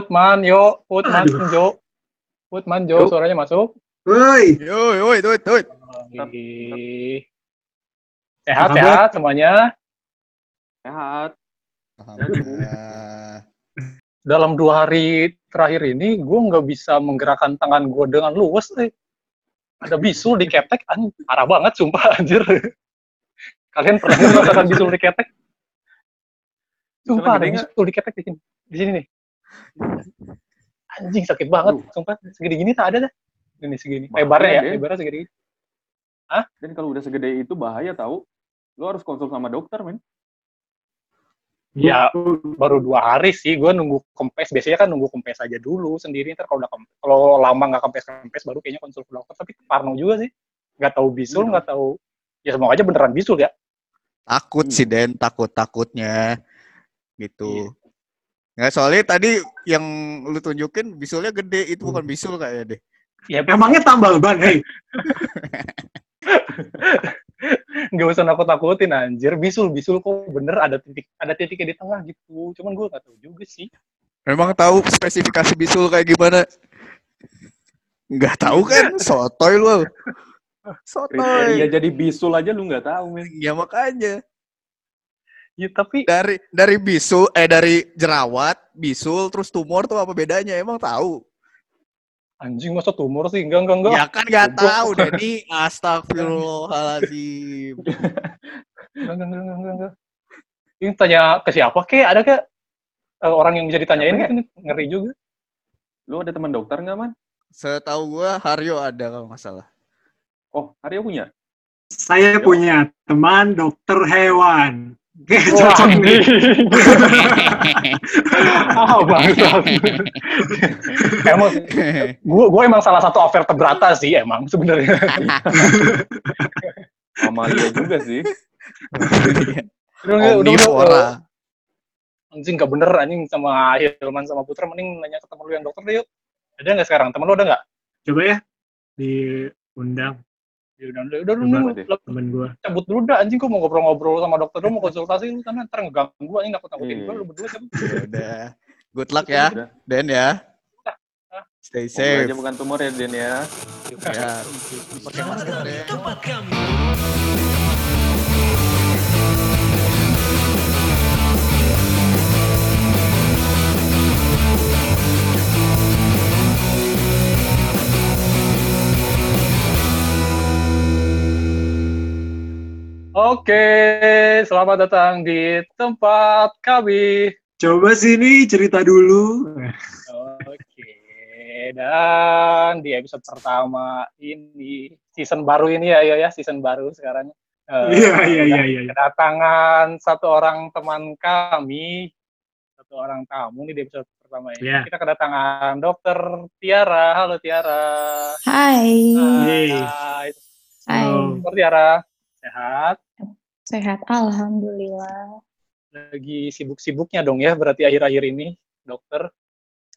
Putman, yo. Putman, Aduh. Jo. Putman, Jo. Yo. Suaranya masuk. Woi, yoi, tuit, tuit. Ih. Sehat, sehat semuanya. Sehat. Alhamdulillah. Dalam dua hari terakhir ini, gue nggak bisa menggerakkan tangan gue dengan luwes. Eh. Ada bisul di ketek, an parah banget, sumpah, anjir. Kalian pernah merasakan bisul di ketek? Sumpah, ada bisul di ketek di sini. Di sini nih. Anjing, sakit banget, sumpah. Segini gini tak ada dah. Ini segini. Bahaya Lebarnya ya, deh. lebarnya segini. Dan kalau udah segede itu bahaya tahu. Lu harus konsul sama dokter, men. Ya, baru dua hari sih. Gue nunggu kempes. Biasanya kan nunggu kempes aja dulu sendiri. Ntar kalau udah kempes, kalau lama nggak kempes-kempes, baru kayaknya konsul ke dokter. Tapi parno juga sih. Nggak tahu bisul, Iya. nggak tahu. Ya semoga aja beneran bisul ya. Takut Iya. sih Den, takut-takutnya. Gitu. Nggak, soalnya tadi yang lu tunjukin bisulnya gede, itu bukan bisul kayaknya deh. Ya emangnya tambal ban, hei. nggak usah nakut-nakutin anjir. Bisul, bisul kok bener ada titik ada titiknya di tengah gitu. Cuman gue nggak tahu juga sih. Memang tahu spesifikasi bisul kayak gimana? Nggak tahu kan? Sotoy lu. Sotoy. jadi bisul aja lu nggak tahu, men. Ya makanya. Ya tapi Dari dari bisul, eh dari jerawat, bisul, terus tumor tuh apa bedanya? Emang tahu? anjing masa tumor sih? Enggak, enggak, enggak. Ya kan nggak Goblok. tahu, Denny. Astagfirullahaladzim. Enggak, enggak, enggak, enggak, enggak. Ini tanya ke siapa? Kek, ada ke orang yang bisa ditanyain kan? Ini Ngeri juga. Lu ada teman dokter nggak, man? Setahu gua Haryo ada kalau nggak salah. Oh, Aryo punya? Saya punya teman dokter hewan. Oke, Wah, cocok nih. ah, bangsat. emang gua gua emang salah satu over terberata sih emang sebenarnya. Amalia juga sih. Udah, anjing gak bener anjing sama Hilman sama Putra mending nanya ke temen lu yang dokter deh yuk. Ada nggak sekarang? Temen lu ada nggak? Coba ya diundang Ya udah, udah, udah, temen gua. cabut dulu dah anjing gua mau ngobrol-ngobrol sama dokter lu mau konsultasi lu sana ntar ngeganggu anjing nakut nakutin Iya. gua lu berdua cabut. Ya udah. Good luck ya. Den ya. Stay safe. aja bukan tumor ya, Den ya. Ya. Pakai masker Den. Oke, selamat datang di tempat kami. Coba sini cerita dulu. Oke, dan di episode pertama ini season baru ini ya, ya, ya season baru sekarang. Eh, Iya, iya, iya, iya. iya. Kedatangan satu orang teman kami, satu orang tamu nih di episode pertama ini. Iya. Kita kedatangan Dokter Tiara. Halo Tiara. Hai. Hai, hai. Dokter Tiara. Sehat? sehat, alhamdulillah. Lagi sibuk-sibuknya dong ya berarti akhir-akhir ini, dokter.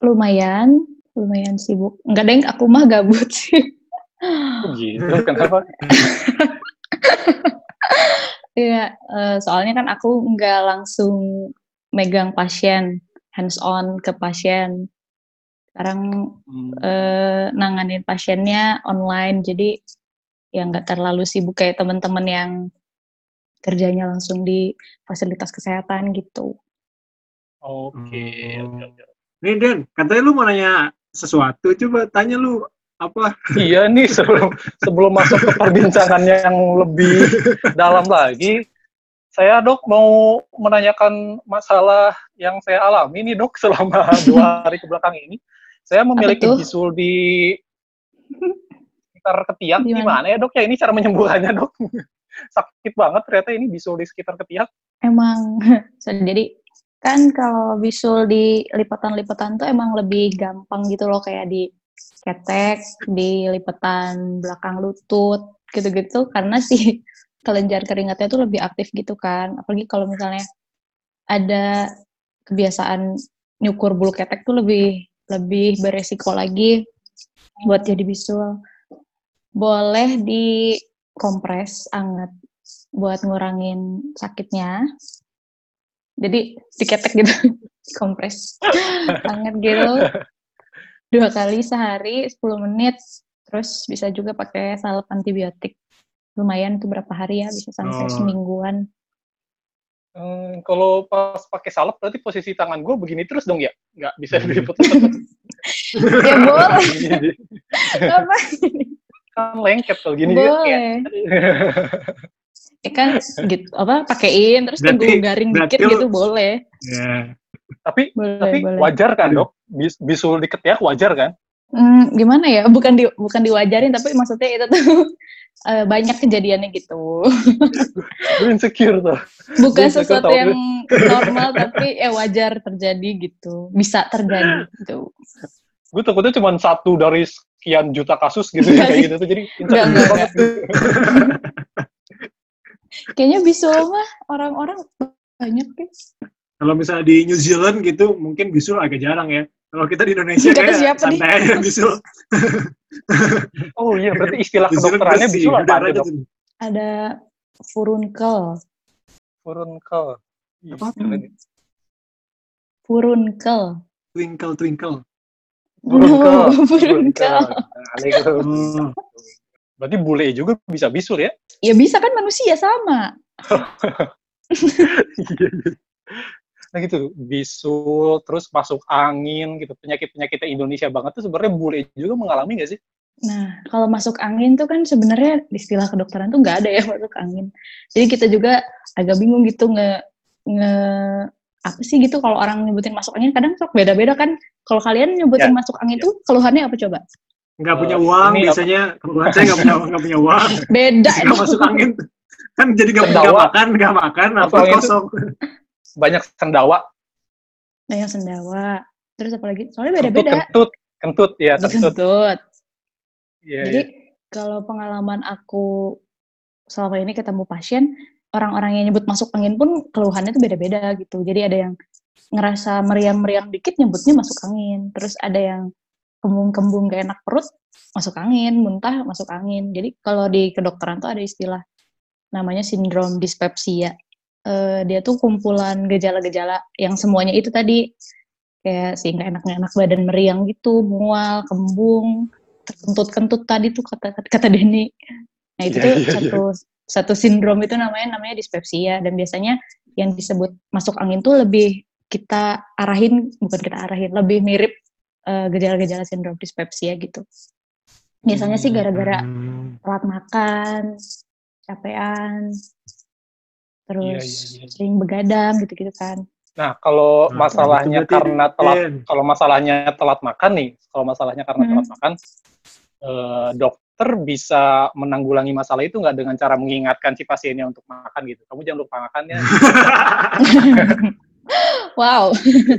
Lumayan, lumayan sibuk. Enggak deng, aku mah gabut sih. Oh, gitu, kenapa? Iya, eh, soalnya kan aku nggak langsung megang pasien, hands on ke pasien. Sekarang Hmm. eh, nanganin pasiennya online, jadi ya nggak terlalu sibuk kayak teman-teman yang kerjanya langsung di fasilitas kesehatan gitu. Oke, oke, oke. Nih Den, katanya lu mau nanya sesuatu, coba tanya lu apa? Iya nih sebelum sebelum masuk ke perbincangan yang lebih dalam lagi, saya dok mau menanyakan masalah yang saya alami nih dok selama dua hari ke belakang ini. Saya memiliki bisul di sekitar ketiak. Di mana? Gimana ya dok ya ini cara menyembuhannya dok? Sakit banget ternyata ini bisul di sekitar ketiak. Emang, so, jadi kan kalau bisul di lipatan-lipatan tuh emang lebih gampang gitu loh kayak di ketek, di lipatan belakang lutut, gitu-gitu karena si kelenjar keringatnya tuh lebih aktif gitu kan. Apalagi kalau misalnya ada kebiasaan nyukur bulu ketek tuh lebih lebih beresiko lagi buat jadi bisul. Boleh di kompres anget buat ngurangin sakitnya. Jadi diketek gitu, kompres hangat gitu. Dua kali sehari 10 menit. Terus bisa juga pakai salep antibiotik. Lumayan tuh berapa hari ya, bisa sampai Oh. semingguan. Hmm, kalau pas pakai salep berarti posisi tangan gue begini terus dong ya? Nggak bisa Hmm. dilipet ya boleh, ngapain? Kan lengket kalau gini juga boleh. Ya kan gitu apa pakein terus Berarti- tunggu garing dikit lu- gitu boleh. Ya. tapi Boleh, tapi boleh. wajar kan dok Bis, bisul diketiak wajar kan Hmm, gimana ya? Bukan di bukan diwajarin tapi maksudnya itu tuh eh, banyak kejadiannya gitu. gue insecure tuh Bukan Gue sesuatu tahu. yang normal tapi ya wajar terjadi gitu. Bisa terjadi gitu. gue takutnya cuma satu dari sekian juta kasus gitu ya kayak gitu tuh jadi Enggak, enggak, Kayaknya bisul mah orang-orang banyak ya. Kalau misalnya di New Zealand gitu, mungkin bisul agak jarang ya. Kalau kita di Indonesia kayak siapa nih? santai aja bisul. oh iya berarti istilah kedokterannya bisul apa udaranya aja dok tuh. Ada furunkel. furunkel Apa? Furunkel. Twinkle, twinkle. No, itu. Oh, berarti bule juga bisa bisul ya Ya bisa kan manusia sama. Nah gitu, bisul, terus masuk angin gitu. Penyakit-penyakit Indonesia banget tuh sebenarnya bule juga mengalami nggak sih? Nah, kalau masuk angin tuh kan sebenarnya istilah kedokteran tuh nggak ada ya masuk angin. Jadi kita juga agak bingung gitu nge, nge apa sih gitu kalau orang nyebutin masuk angin kadang sok beda-beda kan. Kalau kalian nyebutin Ya. masuk angin tuh keluhannya apa coba? nggak punya Eh, uang ini biasanya. Kebetulan saya nggak punya nggak punya uang. Beda Nggak masuk angin. Kan jadi nggak makan, nggak makan, apa kosong. Banyak sendawa, Nah, yang sendawa. Terus apa lagi? Soalnya beda-beda. kentut, kentut, ya kentut. Kentut. Iya, Jadi iya. kalau pengalaman aku selama ini ketemu pasien, orang-orang yang nyebut masuk angin pun keluhannya tuh beda-beda gitu. Jadi ada yang ngerasa meriang-meriang dikit nyebutnya masuk angin. Terus ada yang kembung-kembung gak enak perut, masuk angin, muntah, masuk angin. Jadi kalau di kedokteran tuh ada istilah namanya sindrom dispepsia. Eh, dia tuh kumpulan gejala-gejala yang semuanya itu tadi kayak si nggak enak nggak enak badan meriang gitu, mual, kembung, terkentut-kentut tadi tuh kata kata Denny. Nah itu Iya, tuh iya, iya. satu satu sindrom itu namanya namanya dispepsia dan biasanya yang disebut masuk angin tuh lebih kita arahin bukan kita arahin lebih mirip eh, gejala-gejala sindrom dispepsia gitu. Biasanya sih gara-gara Hmm. telat makan, capean, terus iya, iya. sering begadang gitu-gitu kan. Nah, kalau Nah, masalahnya itu berarti karena telat, kalau masalahnya telat makan nih, kalau masalahnya karena Hmm. telat makan, eh, dokter bisa menanggulangi masalah itu nggak dengan cara mengingatkan si pasiennya untuk makan gitu. Kamu jangan lupa makannya. wow.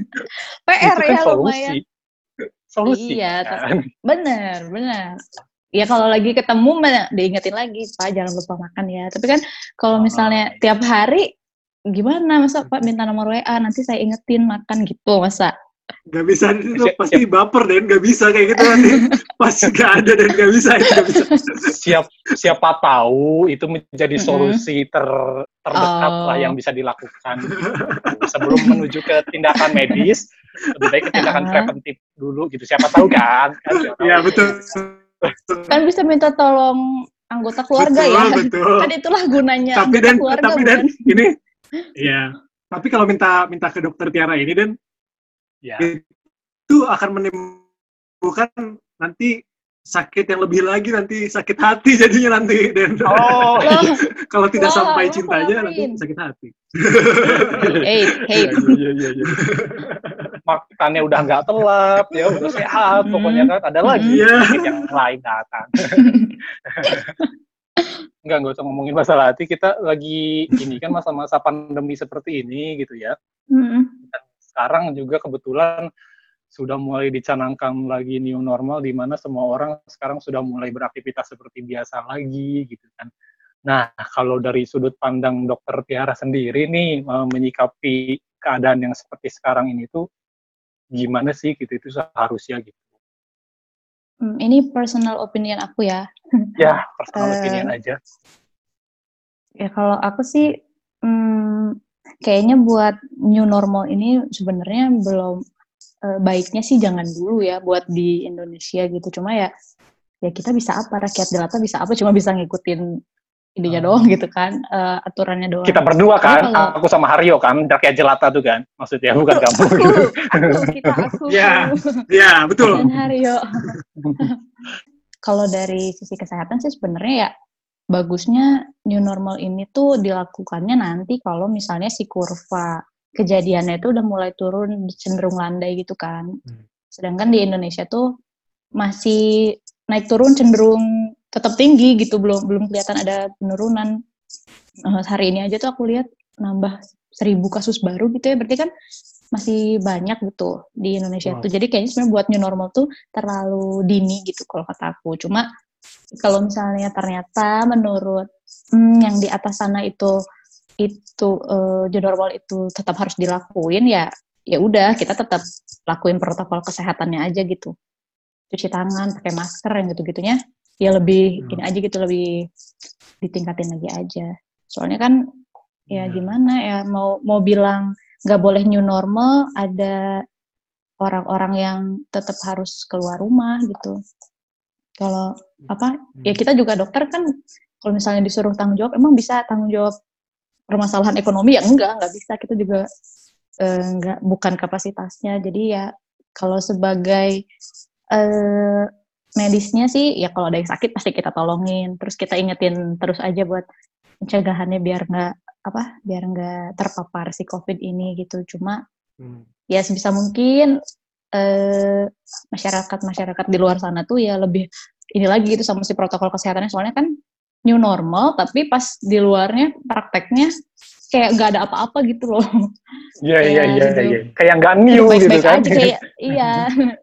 PR kan ya solusi. lumayan. Solusi. Iya, kan? Bener, bener. Ya kalau lagi ketemu diingetin lagi, Pak jangan lupa makan ya. Tapi kan kalau misalnya tiap hari gimana masa Pak minta nomor WA nanti saya ingetin makan gitu masa. Gak bisa, itu Siap- pasti baper dan gak bisa kayak gitu nanti. Pasti gak ada dan gak bisa. itu nggak bisa. Siap, siapa tahu itu menjadi solusi ter, terdekat Oh. lah yang bisa dilakukan. Sebelum menuju ke tindakan medis, lebih baik ke tindakan Ah. preventif dulu gitu. Siapa tahu kan? kan. Iya betul. Kan bisa minta tolong anggota keluarga betul, ya. Betul. Kan itulah gunanya Tapi anggota dan keluarga tapi dan ini Iya. Tapi kalau minta minta ke dokter Tiara ini dan Ya. itu akan menimbulkan nanti sakit yang lebih lagi nanti sakit hati jadinya nanti dan Oh, Loh, kalau tidak Wah, sampai cintanya nanti sakit hati. hey, hey. iya, iya, iya. Makannya udah nggak telat, ya udah sehat, Hmm. pokoknya kan ada lagi Iya. penyakit yang lain datang. Enggak, nggak usah ngomongin masalah hati. Kita lagi ini kan masa-masa pandemi seperti ini gitu ya. Mm-mm. Sekarang juga kebetulan sudah mulai dicanangkan lagi new normal di mana semua orang sekarang sudah mulai beraktivitas seperti biasa lagi gitu kan. Nah, kalau dari sudut pandang dokter Tiara sendiri nih eh, menyikapi keadaan yang seperti sekarang ini tuh gimana sih gitu itu seharusnya gitu. Hmm, Ini personal opinion aku ya. Ya, personal Eh, opinion aja. Ya kalau aku sih hmm, kayaknya buat new normal ini sebenarnya belum eh, baiknya sih jangan dulu ya buat di Indonesia gitu. Cuma ya ya kita bisa apa rakyat jelata bisa apa cuma bisa ngikutin ininya Oh. doang gitu kan eh, aturannya doang. Kita berdua kan, kalau- aku sama Haryo kan, rakyat jelata tuh kan, maksudnya bukan kamu. aku, gitu. aku, kita aku. Ya. Ya, betul. dan Haryo. Kalau dari sisi kesehatan sih sebenarnya ya bagusnya new normal ini tuh dilakukannya nanti kalau misalnya si kurva kejadiannya itu udah mulai turun cenderung landai gitu kan. Hmm. Sedangkan di Indonesia tuh masih naik turun cenderung tetap tinggi gitu belum belum kelihatan ada penurunan. Eh, hari ini aja tuh aku lihat nambah seribu kasus baru gitu ya berarti kan masih banyak gitu di Indonesia Wow. tuh. Jadi kayaknya sebenarnya buat new normal tuh terlalu dini gitu kalau kata aku. Cuma kalau misalnya ternyata menurut hmm, yang di atas sana itu itu eh, new normal itu tetap harus dilakuin ya ya udah kita tetap lakuin protokol kesehatannya aja gitu. Cuci tangan, pakai masker yang gitu-gitunya ya lebih Hmm. ini aja gitu lebih ditingkatin lagi aja. Soalnya kan ya Hmm. gimana ya mau mau bilang nggak boleh new normal ada orang-orang yang tetap harus keluar rumah gitu. Kalau apa ya Hmm. kita juga dokter kan kalau misalnya disuruh tanggung jawab emang bisa tanggung jawab permasalahan ekonomi? Ya enggak nggak bisa. Kita juga eh, enggak bukan kapasitasnya. Jadi ya kalau sebagai eh, medisnya sih ya kalau ada yang sakit pasti kita tolongin. Terus kita ingetin terus aja buat pencegahannya biar nggak apa biar nggak terpapar si covid ini gitu. Cuma Hmm. ya sebisa mungkin eh, masyarakat masyarakat di luar sana tuh ya lebih ini lagi gitu sama si protokol kesehatannya soalnya kan new normal tapi pas di luarnya prakteknya kayak nggak ada apa-apa gitu loh Iya, iya, Ya, iya, gitu. iya. Kayak nggak new gitu kan. aja kayak iya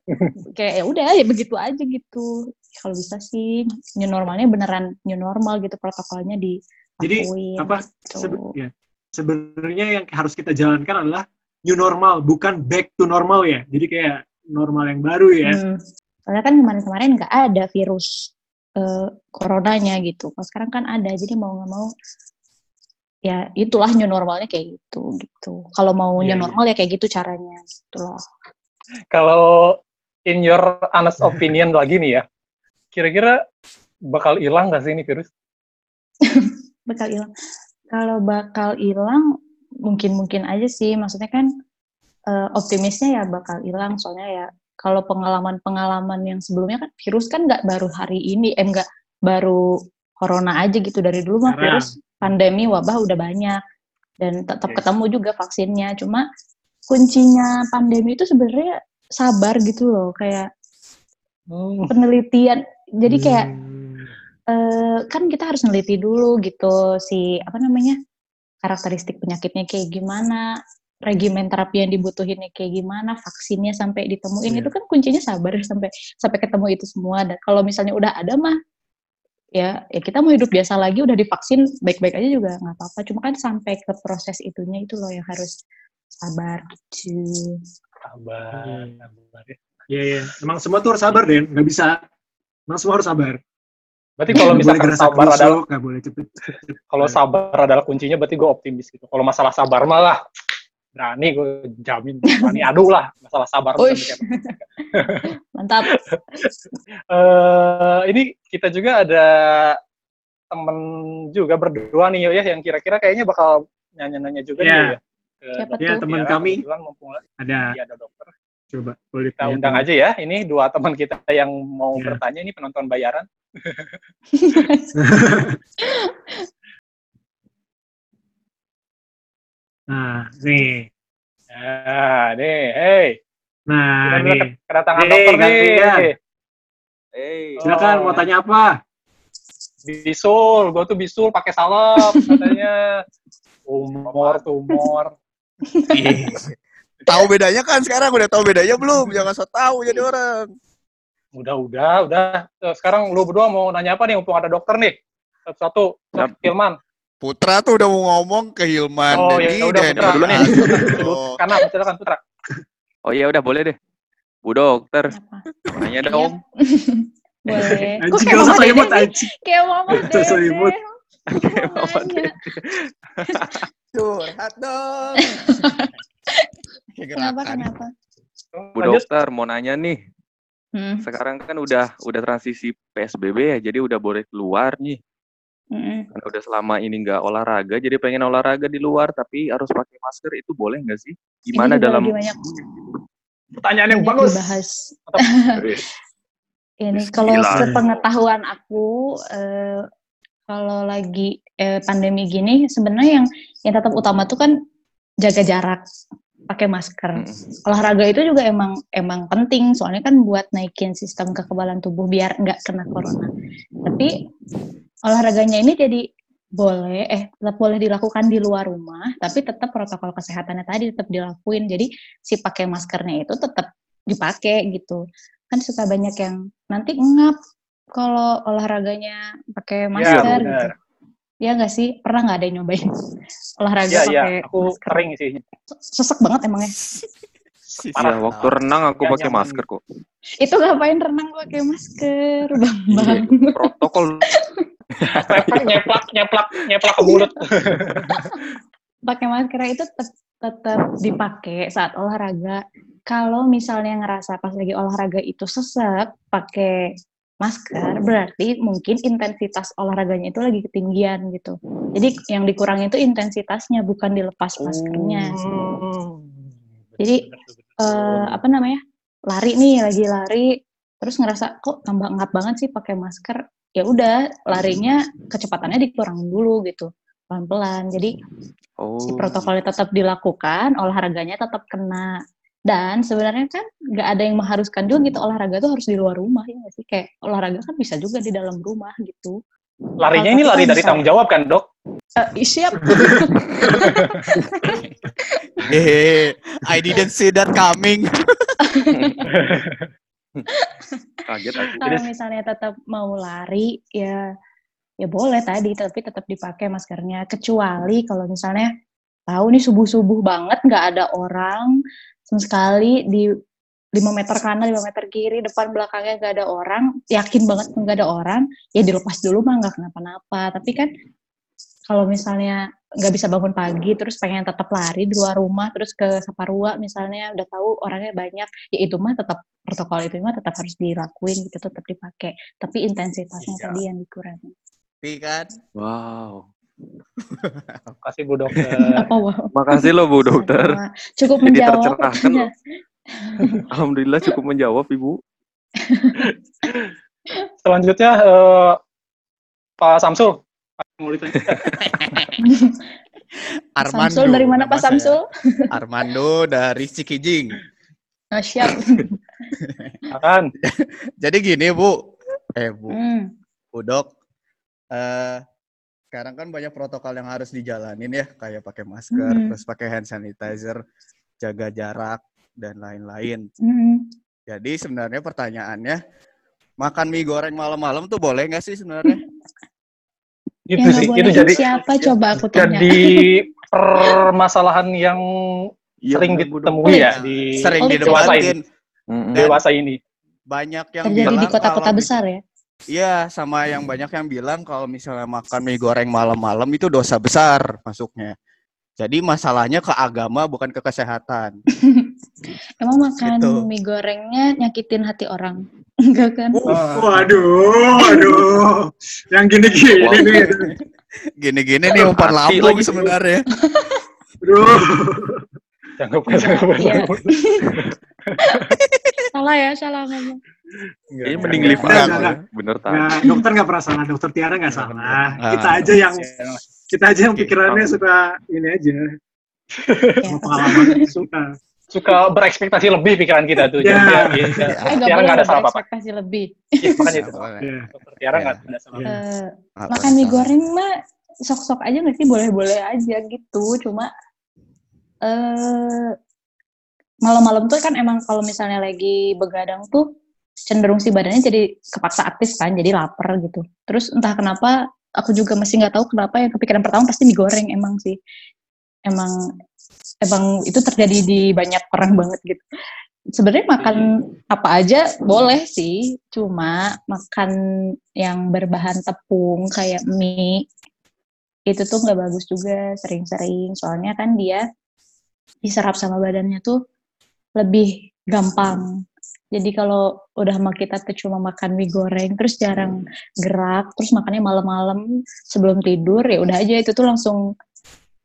kayak ya udah ya begitu aja gitu kalau bisa sih new normalnya beneran new normal gitu protokolnya di Jadi, apa sebe- ya, sebenarnya yang harus kita jalankan adalah new normal, bukan back to normal ya. Jadi kayak normal yang baru ya. Hmm. Soalnya kan kemarin-kemarin nggak ada virus eh, coronanya gitu. Kalau sekarang kan ada, jadi mau nggak mau ya itulah new normalnya kayak gitu gitu. Kalau mau Iya, new iya. normal ya kayak gitu caranya gitu loh. Kalau in your honest opinion lagi nih ya, kira-kira bakal hilang nggak sih ini virus? Bakal hilang. Kalau bakal hilang mungkin-mungkin aja sih. Maksudnya kan eh, optimisnya ya bakal hilang. Soalnya ya kalau pengalaman-pengalaman yang sebelumnya kan virus kan nggak baru hari ini, eh nggak baru corona aja gitu dari dulu mah virus pandemi wabah udah banyak dan tetap ketemu juga vaksinnya. Cuma kuncinya pandemi itu sebenarnya sabar gitu loh, kayak Hmm. penelitian. Jadi kayak Hmm. eh, kan kita harus neliti dulu gitu si apa namanya karakteristik penyakitnya kayak gimana, regimen terapi yang dibutuhinnya kayak gimana, vaksinnya sampai ditemuin Iya. itu kan kuncinya sabar sampai sampai ketemu itu semua. Dan kalau misalnya udah ada mah ya ya kita mau hidup biasa lagi udah divaksin baik-baik aja juga nggak apa-apa. Cuma kan sampai ke proses itunya itu loh yang harus sabar gitu. Sabar, Hmm. sabar ya. Iya, iya. Emang semua tuh harus sabar, Den. Nggak bisa. Emang semua harus sabar. Berarti kalau misalkan sabar adalah nggak boleh cepet. kalau sabar adalah kuncinya, berarti gue optimis gitu. Kalau masalah sabar malah berani gue jamin berani adu lah masalah sabar. Uish. Mantap. Eh, ini kita juga ada temen juga berdua nih ya yang kira-kira kayaknya bakal nanya-nanya juga Iya. nih ya. Ke Siapa Ya, teman ya, kami mumpung ada. ada dokter. Coba, boleh Kita undang aja ya. Ini dua teman kita yang mau Iya. bertanya ini penonton bayaran. Nah, nih. Nah, nih, hey, Nah, kita nih. kedatangan Nih, dokter nih. Eh, Silakan, Oh. mau tanya apa? Bisul, gue tuh bisul pakai salep katanya. Tumor, tumor. Tahu bedanya kan sekarang udah tahu bedanya belum? Jangan so tahu jadi orang. Udah, udah, udah. Eh, Sekarang lu berdua mau nanya apa nih? Mumpung ada dokter nih. Satu-satu, Siap. Hilman. Putra tuh udah mau ngomong ke Hilman. Oh, ya ini udah, Putra. dulu nih. Oh. Karena silakan Putra. oh iya udah boleh deh. Bu dokter, Kenapa? nanya Iya. dong. Boleh. Kok kayak mama dede sih? Kayak mama dede. Mau Mama nanya. Curhat dong. Kenapa, kenapa? Bu Lanjut. dokter mau nanya nih. Hmm, Sekarang kan udah udah transisi PSBB ya, jadi udah boleh keluar nih. mm-mm. Kan udah selama ini nggak olahraga, jadi pengen olahraga di luar tapi harus pakai masker itu boleh nggak sih? Gimana juga dalam banyak- Pertanyaan yang banyak bagus. dibahas. Ini kalau sepengetahuan aku eh, kalau lagi eh, pandemi gini sebenarnya yang yang tetap utama tuh kan jaga jarak, pakai masker. Mm-mm. Olahraga itu juga emang emang penting soalnya kan buat naikin sistem kekebalan tubuh biar nggak kena corona. Tapi olahraganya ini jadi boleh eh tetap boleh dilakukan di luar rumah, tapi tetap protokol kesehatannya tadi tetap dilakuin. Jadi si pakai maskernya itu tetap dipakai gitu. Kan suka banyak yang nanti ngap kalau olahraganya pakai Iya, masker benar. Ya nggak sih? Pernah nggak ada yang nyobain olahraga Iya, iya. pakai Aku masker? sering sih. Sesek banget emangnya. Iya, waktu renang aku pakai masker kok. Itu ngapain renang pakai masker? Iya, protokol Nyeplak, nyeplak, nyeplak, ke mulut. pakai masker itu tetap dipakai saat olahraga. Kalau misalnya ngerasa pas lagi olahraga itu sesek, pakai masker, berarti mungkin intensitas olahraganya itu lagi ketinggian gitu. Jadi yang dikurangi itu intensitasnya, bukan dilepas maskernya. Hmm. Jadi, Eh, apa namanya? Lari nih, lagi lari, terus ngerasa kok tambah ngap banget sih pakai masker. Ya udah, larinya kecepatannya dikurangin dulu gitu, pelan-pelan. Jadi Oh. si protokolnya tetap dilakukan, olahraganya tetap kena. Dan sebenarnya kan nggak ada yang mengharuskan juga gitu olahraga tuh harus di luar rumah ya sih kayak olahraga kan bisa juga di dalam rumah gitu. Larinya ini lari dari tanggung jawab kan, Dok? Eh, siap. Eh, I didn't see that coming. Kaget aku. Kalau misalnya tetap mau lari ya ya boleh tadi tapi tetap dipakai maskernya kecuali kalau misalnya tahu nih subuh-subuh banget nggak ada orang sama sekali di 5 meter kanan, 5 meter kiri, depan belakangnya nggak ada orang, yakin banget nggak ada orang, ya dilepas dulu mah nggak kenapa-napa. Tapi kan kalau misalnya nggak bisa bangun pagi, terus pengen tetap lari di luar rumah, terus ke Saparua misalnya udah tahu orangnya banyak, ya itu mah tetap protokol itu mah tetap harus dilakuin gitu, tetap dipakai. Tapi intensitasnya Iya. tadi yang dikurangi. Tapi kan, Wow. Kasih Bu Dokter. Wow? Makasih loh Bu Dokter. Cukup Jadi menjawab. tercerahkan. Alhamdulillah cukup menjawab Ibu. Selanjutnya eh, Pak Samsul. Mau ditanya. Armando. Samsul dari mana Pak saya. Samsul? Armando dari Cikijing. Oh, siap. Akan. Jadi gini, Bu. Eh, Bu. Hmm. Bu Dok. Eh, sekarang kan banyak protokol yang harus dijalanin ya, kayak pakai masker, Mm. terus pakai hand sanitizer, jaga jarak dan lain-lain. Hmm. Jadi sebenarnya pertanyaannya, makan mie goreng malam-malam tuh boleh nggak sih sebenarnya? Itu sih. Itu jadi siapa coba aku tanya. jadi permasalahan yang Iya, sering ditemui ya di Sering Oh, dewasa ini. didebatin. Dewasa ini. Banyak yang Terjadi di kota-kota besar ya. Iya, sama yang banyak yang bilang kalau misalnya makan mie goreng malam-malam itu dosa besar masuknya. Jadi masalahnya ke agama bukan ke kesehatan. Emang makan Gitu. mie gorengnya nyakitin hati orang? Enggak kan? Ah. Waduh, waduh. Yang gini-gini Wow. nih. Gini-gini nih umpan lambung sebenarnya. Aduh. Jangan jangan salah ya, salah ngomong. Kayaknya mending Enggak, live enggak, aja. enggak. Bener tak? Nah, dokter nggak pernah salah, dokter Tiara nggak salah. Ah. Kita aja yang kita aja yang pikirannya suka ini aja. Ya. Sama pengalaman suka. Suka berekspektasi lebih pikiran kita tuh. Ya. Jadi ya, Eh, ya, nggak Tiara nggak ada salah apa-apa. berekspektasi lebih. Iya, makanya itu. Nggak boleh. Ya. Dokter Tiara Ya. nggak ada salah. Ya. Eh, Apa makan mie goreng mah sok-sok aja nggak sih boleh-boleh aja gitu cuma eh malam-malam tuh kan emang kalau misalnya lagi begadang tuh cenderung si badannya jadi kepaksa aktif kan jadi lapar gitu terus entah kenapa aku juga masih nggak tahu kenapa yang kepikiran pertama pasti mie goreng emang sih emang emang itu terjadi di banyak orang banget gitu sebenarnya makan apa aja boleh sih cuma makan yang berbahan tepung kayak mie itu tuh nggak bagus juga sering-sering. Soalnya kan dia diserap sama badannya tuh lebih gampang. Jadi kalau udah sama kita tuh cuma makan mie goreng, terus jarang gerak, terus makannya malam-malam sebelum tidur, ya udah aja itu tuh langsung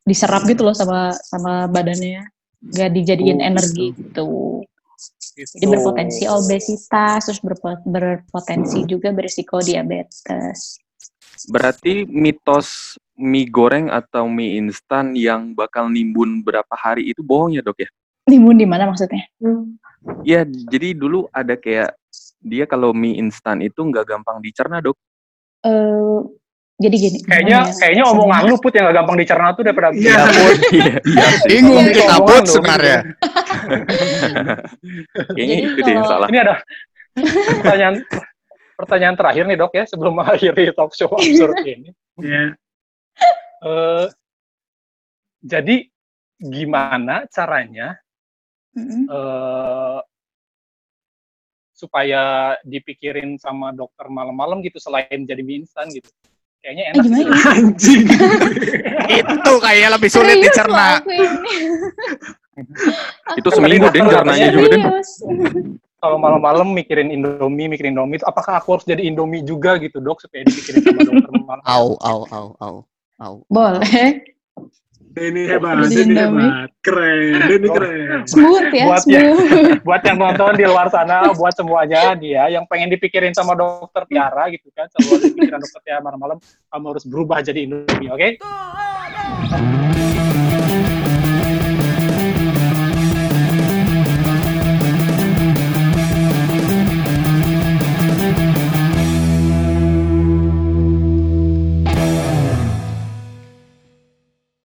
diserap gitu loh sama sama badannya, nggak dijadiin Oh, energi gitu. Jadi berpotensi obesitas, terus berpo- berpotensi juga berisiko diabetes. Berarti mitos mie goreng atau mie instan yang bakal nimbun berapa hari itu bohong ya dok ya? Timun di mana maksudnya? Iya, jadi dulu ada kayak dia kalau mie instan itu nggak gampang dicerna dok. Eh, jadi gini. Kayaknya ya? kayaknya omongan lu put yang gak gampang dicerna tuh daripada Iya. put. Iya, iya. Bingung Iya, kita omongan put sebenarnya. Kayaknya Jadi itu deh yang salah. Ini ada pertanyaan pertanyaan terakhir nih dok ya sebelum mengakhiri talk show absurd ini. Ya. Eh, jadi gimana caranya Mm-mm. eh, supaya dipikirin sama dokter malam-malam gitu selain jadi mie instan gitu? Kayaknya Eh, enak. gimana gitu. ya? Anjing. Itu kayak lebih sulit Serius dicerna. Itu seminggu deh katanya juga deh. Kalau malam-malam mikirin Indomie, mikirin Indomie, apakah aku harus jadi Indomie juga gitu dok supaya dipikirin sama dokter malam? Au, au, au, au, au. Boleh. Denny hebat, Denny Indomie. hebat. Keren, Denny keren. Smooth ya, Buat ya. smooth. buat yang nonton di luar sana, buat semuanya dia yang pengen dipikirin sama dokter Tiara gitu kan, selalu dipikiran dokter Tiara malam-malam, kamu harus berubah jadi Indomie, oke?